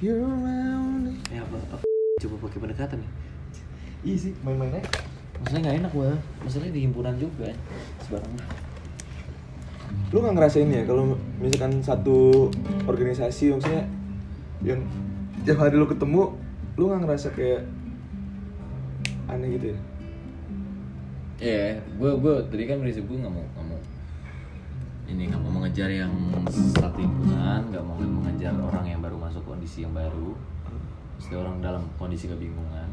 you're around. Ya apa, apa coba pakai pendekatan ya iya sih main-mainnya masalahnya nggak enak gua masalahnya di himpunan juga sebarang lu nggak ngerasain ya kalau misalkan satu organisasi maksudnya yang tiap hari lu ketemu lu nggak ngerasa kayak aneh gitu ya? Iya, gue gue tadi kan prinsip gue nggak mau ini nggak mau mengejar yang satu himpunan, nggak mau mengejar orang yang baru masuk kondisi yang baru, mesti orang dalam kondisi kebingungan.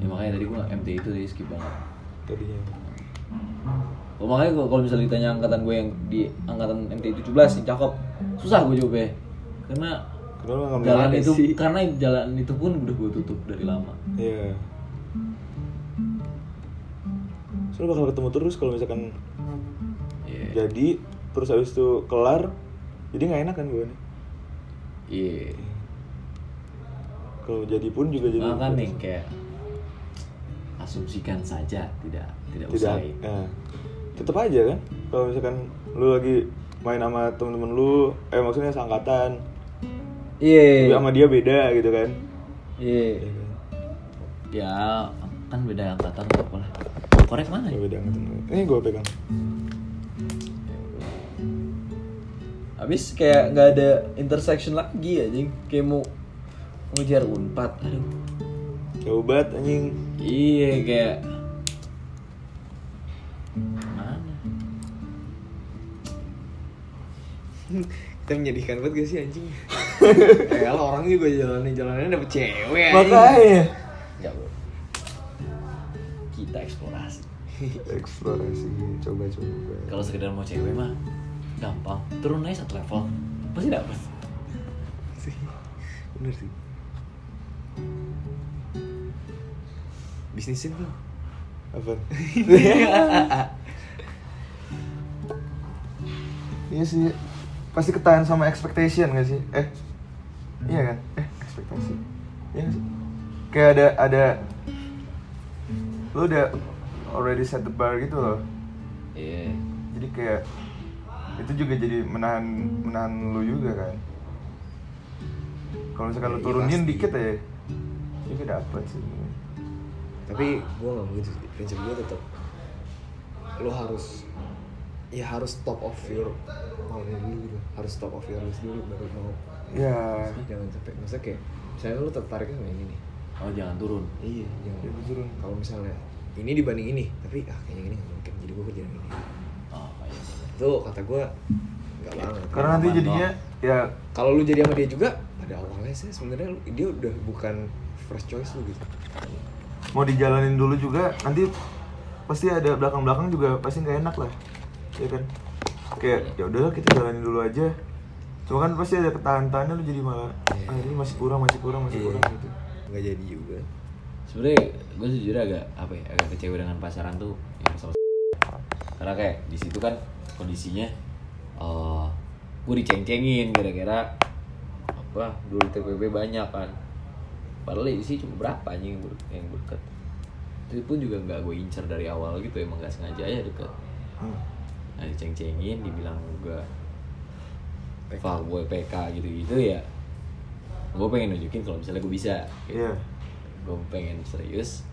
Ya makanya tadi gue MT itu tadi skip banget. tadinya Oh, makanya gua, kalau misalnya ditanya angkatan gue yang di angkatan MT 17 yang cakep, susah gue jawabnya. Karena kenapa jalan itu sih karena jalan itu pun udah gue tutup dari lama. Iya. So, lu bakal ketemu terus kalau misalkan Iya. jadi terus habis itu kelar jadi nggak enak kan gue nih Iya. kalau jadi pun juga jadi Nah, kan nih kayak asumsikan saja tidak tidak, tidak usai. ya. tetap aja kan kalau misalkan lu lagi main sama temen-temen lu eh maksudnya seangkatan tapi Iya. sama dia beda gitu kan Iya. Iya kan? Ya kan beda angkatan nggak apa lah. Korek mana? Beda angkatan ini gue pegang Habis kayak nggak ada intersection lagi anjing. Kayak mau ngejar unpad. Aduh. jauh banget anjing Iya kayak mana? kita menyedihkan banget gak sih anjing ya lo orang juga jalanin jalannya dapet cewek anjing. makanya. Kita eksplorasi. eksplorasi coba-coba. Kalau sekedar mau cewek mah gampang. Turun aja satu level. Pasti dapet. sih bener sih. Bisnisin tuh. Apa? Iya sih. Pasti ketahan sama expectation gak sih? Eh iya kan? Eh ekspektasi iya sih? Kayak ada ada lu udah already set the bar gitu loh. Iya. jadi kayak itu juga jadi menahan menahan lu juga kan. Kalau misalkan lu Iya, turunin pasti. dikit ya juga dapet sih. Tapi gue gak begitu sih prinsip gue tetap lo harus ya harus top of your maunya dulu gitu. Harus top of your list dulu baru mau. Ya jangan sampai maksudnya kayak misalnya lo tertariknya sama ini nih Oh jangan turun. iya jangan Ya, turun. kalau misalnya ini dibanding ini tapi ah kayaknya gini gak mungkin. Jadi gue kerja ini. Oh iya. itu kata gue nggak banget. Karena nanti jadinya ya kalau lu jadi sama dia juga pada awalnya sih. Sebenarnya dia udah bukan first choice lu gitu. mau dijalanin dulu juga nanti pasti ada belakang-belakang juga pasti nggak enak lah. Ya kan? Kayak ya udahlah kita jalanin dulu aja. Cuma kan pasti ada ketahan-tahannya lu jadi malah Iya. ah ini masih kurang masih kurang masih Iya. kurang gitu nggak jadi juga. Sebenernya gue sejujurnya agak apa ya agak kecewa dengan pacaran tuh yang sama karena kayak di situ kan kondisinya eh gue diceng-cengin gara-gara apa dulu TPP banyak kan. Padahal sih cuma berapa anjing yang, ber- yang deket itu pun juga nggak gue incer dari awal gitu emang gak sengaja aja deket. Hmm. nah diceng-cengin dibilang juga fuckboy PK gitu-gitu ya gue pengen nunjukin kalau misalnya gue bisa gitu. Iya. gue pengen serius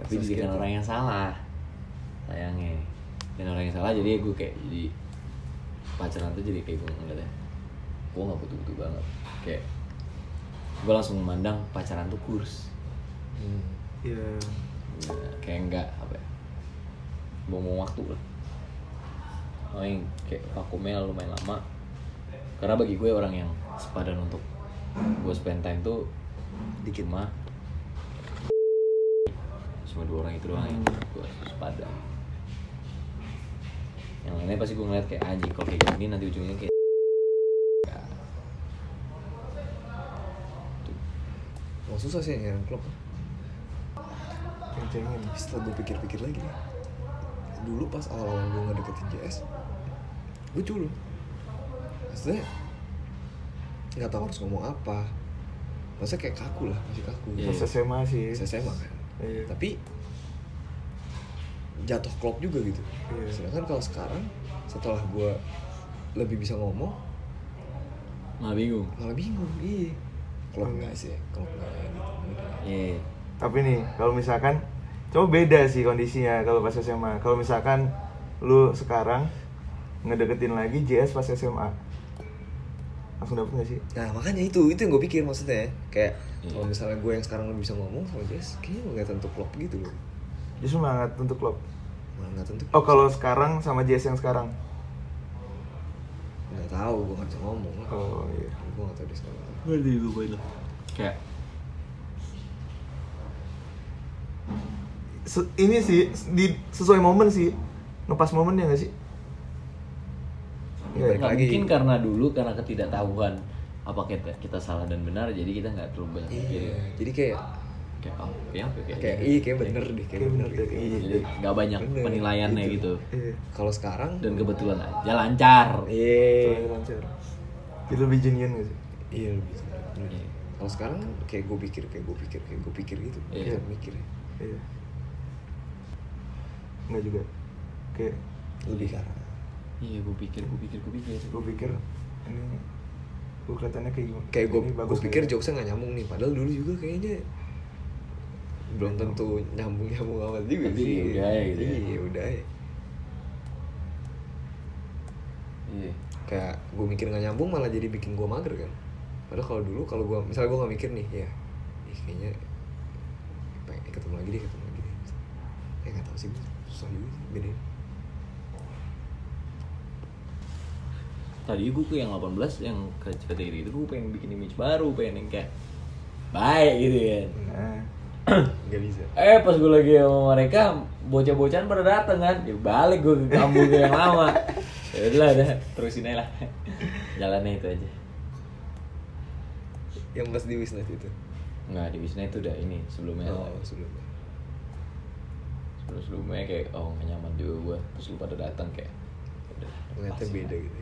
tapi Susah dengan gitu. orang yang salah sayangnya dan orang yang salah jadi gue kayak jadi pacaran tuh jadi kayak gue ngeliatnya gue nggak butuh butuh banget kayak gue langsung memandang pacaran tuh kurs hmm. Iya. Ya, kayak enggak apa ya buang waktu lah yang kayak vakumnya lumayan lama karena bagi gue orang yang sepadan untuk gue spend time tuh dikit. mah cuma dua orang itu doang yang gue sepadan yang lainnya pasti gue ngeliat kayak anjing kalau kayak gini nanti ujungnya kayak Ya, Emang susah sih nyari klub. Ceng-cengin. setelah gue pikir-pikir lagi nih. Dulu pas awal-awal gue ngedeketin JS gue culun. Maksudnya nggak tahu harus ngomong apa maksudnya kayak kaku lah masih kaku Iya. Pas SMA sih. SMA kan Iya. tapi jatuh klop juga gitu Iya. sedangkan kalau sekarang setelah gue lebih bisa ngomong malah bingung malah bingung iya kalau enggak sih kalau enggak ya gitu iya Tapi nih, kalau misalkan coba beda sih kondisinya kalau pas SMA. Kalau misalkan lu sekarang ngedeketin lagi JS pas SMA. Langsung dapet gak sih? nah makanya itu itu yang gue pikir maksudnya kayak Iya. kalau misalnya gue yang sekarang lebih bisa ngomong sama Jess kayaknya nggak tentu klop gitu loh Justru semangat untuk klub. malah nggak tentu Oh kalau sekarang sama JS yang sekarang? nggak tahu gue nggak bisa ngomong lah Oh iya. gue nggak tahu dia sekarang gue poin lo kayak Se- ini sih di sesuai momen sih. Ngepas momen ya gak sih? Iya, Balik nggak lagi. mungkin karena dulu karena ketidaktahuan apa kita kita salah dan benar jadi kita nggak terlalu banyak mikir iya jadi kayak kayak oh kayak apa ya? kayak, kayak gini. iya kayak bener deh kayak Kayak bener bener gitu. deh, iya. jadi nggak banyak Bener, penilaiannya gitu, Iya. kalau sekarang dan kebetulan aja lancar iya lancar. Jadi lebih gak sih? iya lebih bener. Iya. kalau sekarang kan kayak gue pikir kayak gue pikir kayak gue pikir gitu Iya. Mikir ya. Iya. Enggak juga. Kayak lebih karena iya gue pikir gue pikir gue pikir. Gue pikir ini gue kelihatannya kayak gimana? kayak gue gue bagus pikir ya? jokesnya nggak nyambung nih padahal dulu juga kayaknya belum tentu nyambung nyambung amat juga Tapi sih. udah ya gitu ya. iya udah ya. Iya. Kayak gue mikir nggak nyambung malah jadi bikin gue mager kan. Padahal kalau dulu kalau gue misalnya gue nggak mikir nih ya ih, kayaknya pengen ketemu lagi deh ketemu lagi deh. Ya nggak tahu sih susah juga sih bedain tadi gue ke yang 18 yang ke Cipatiri itu gue pengen bikin image baru pengen yang kayak baik gitu kan Nah, nggak bisa. Eh pas gue lagi sama mereka bocah-bocahan pada dateng kan. Ya balik gue ke kampung gue yang lama. Ya udah dah. Terusin aja lah. Jalannya itu aja. Yang pas di Wisnet itu? Nggak di Wisna itu udah ini sebelumnya. Oh sebelumnya. Sebelum sebelumnya kayak oh gak nyaman juga gue terus lu pada datang kayak ternyata beda gitu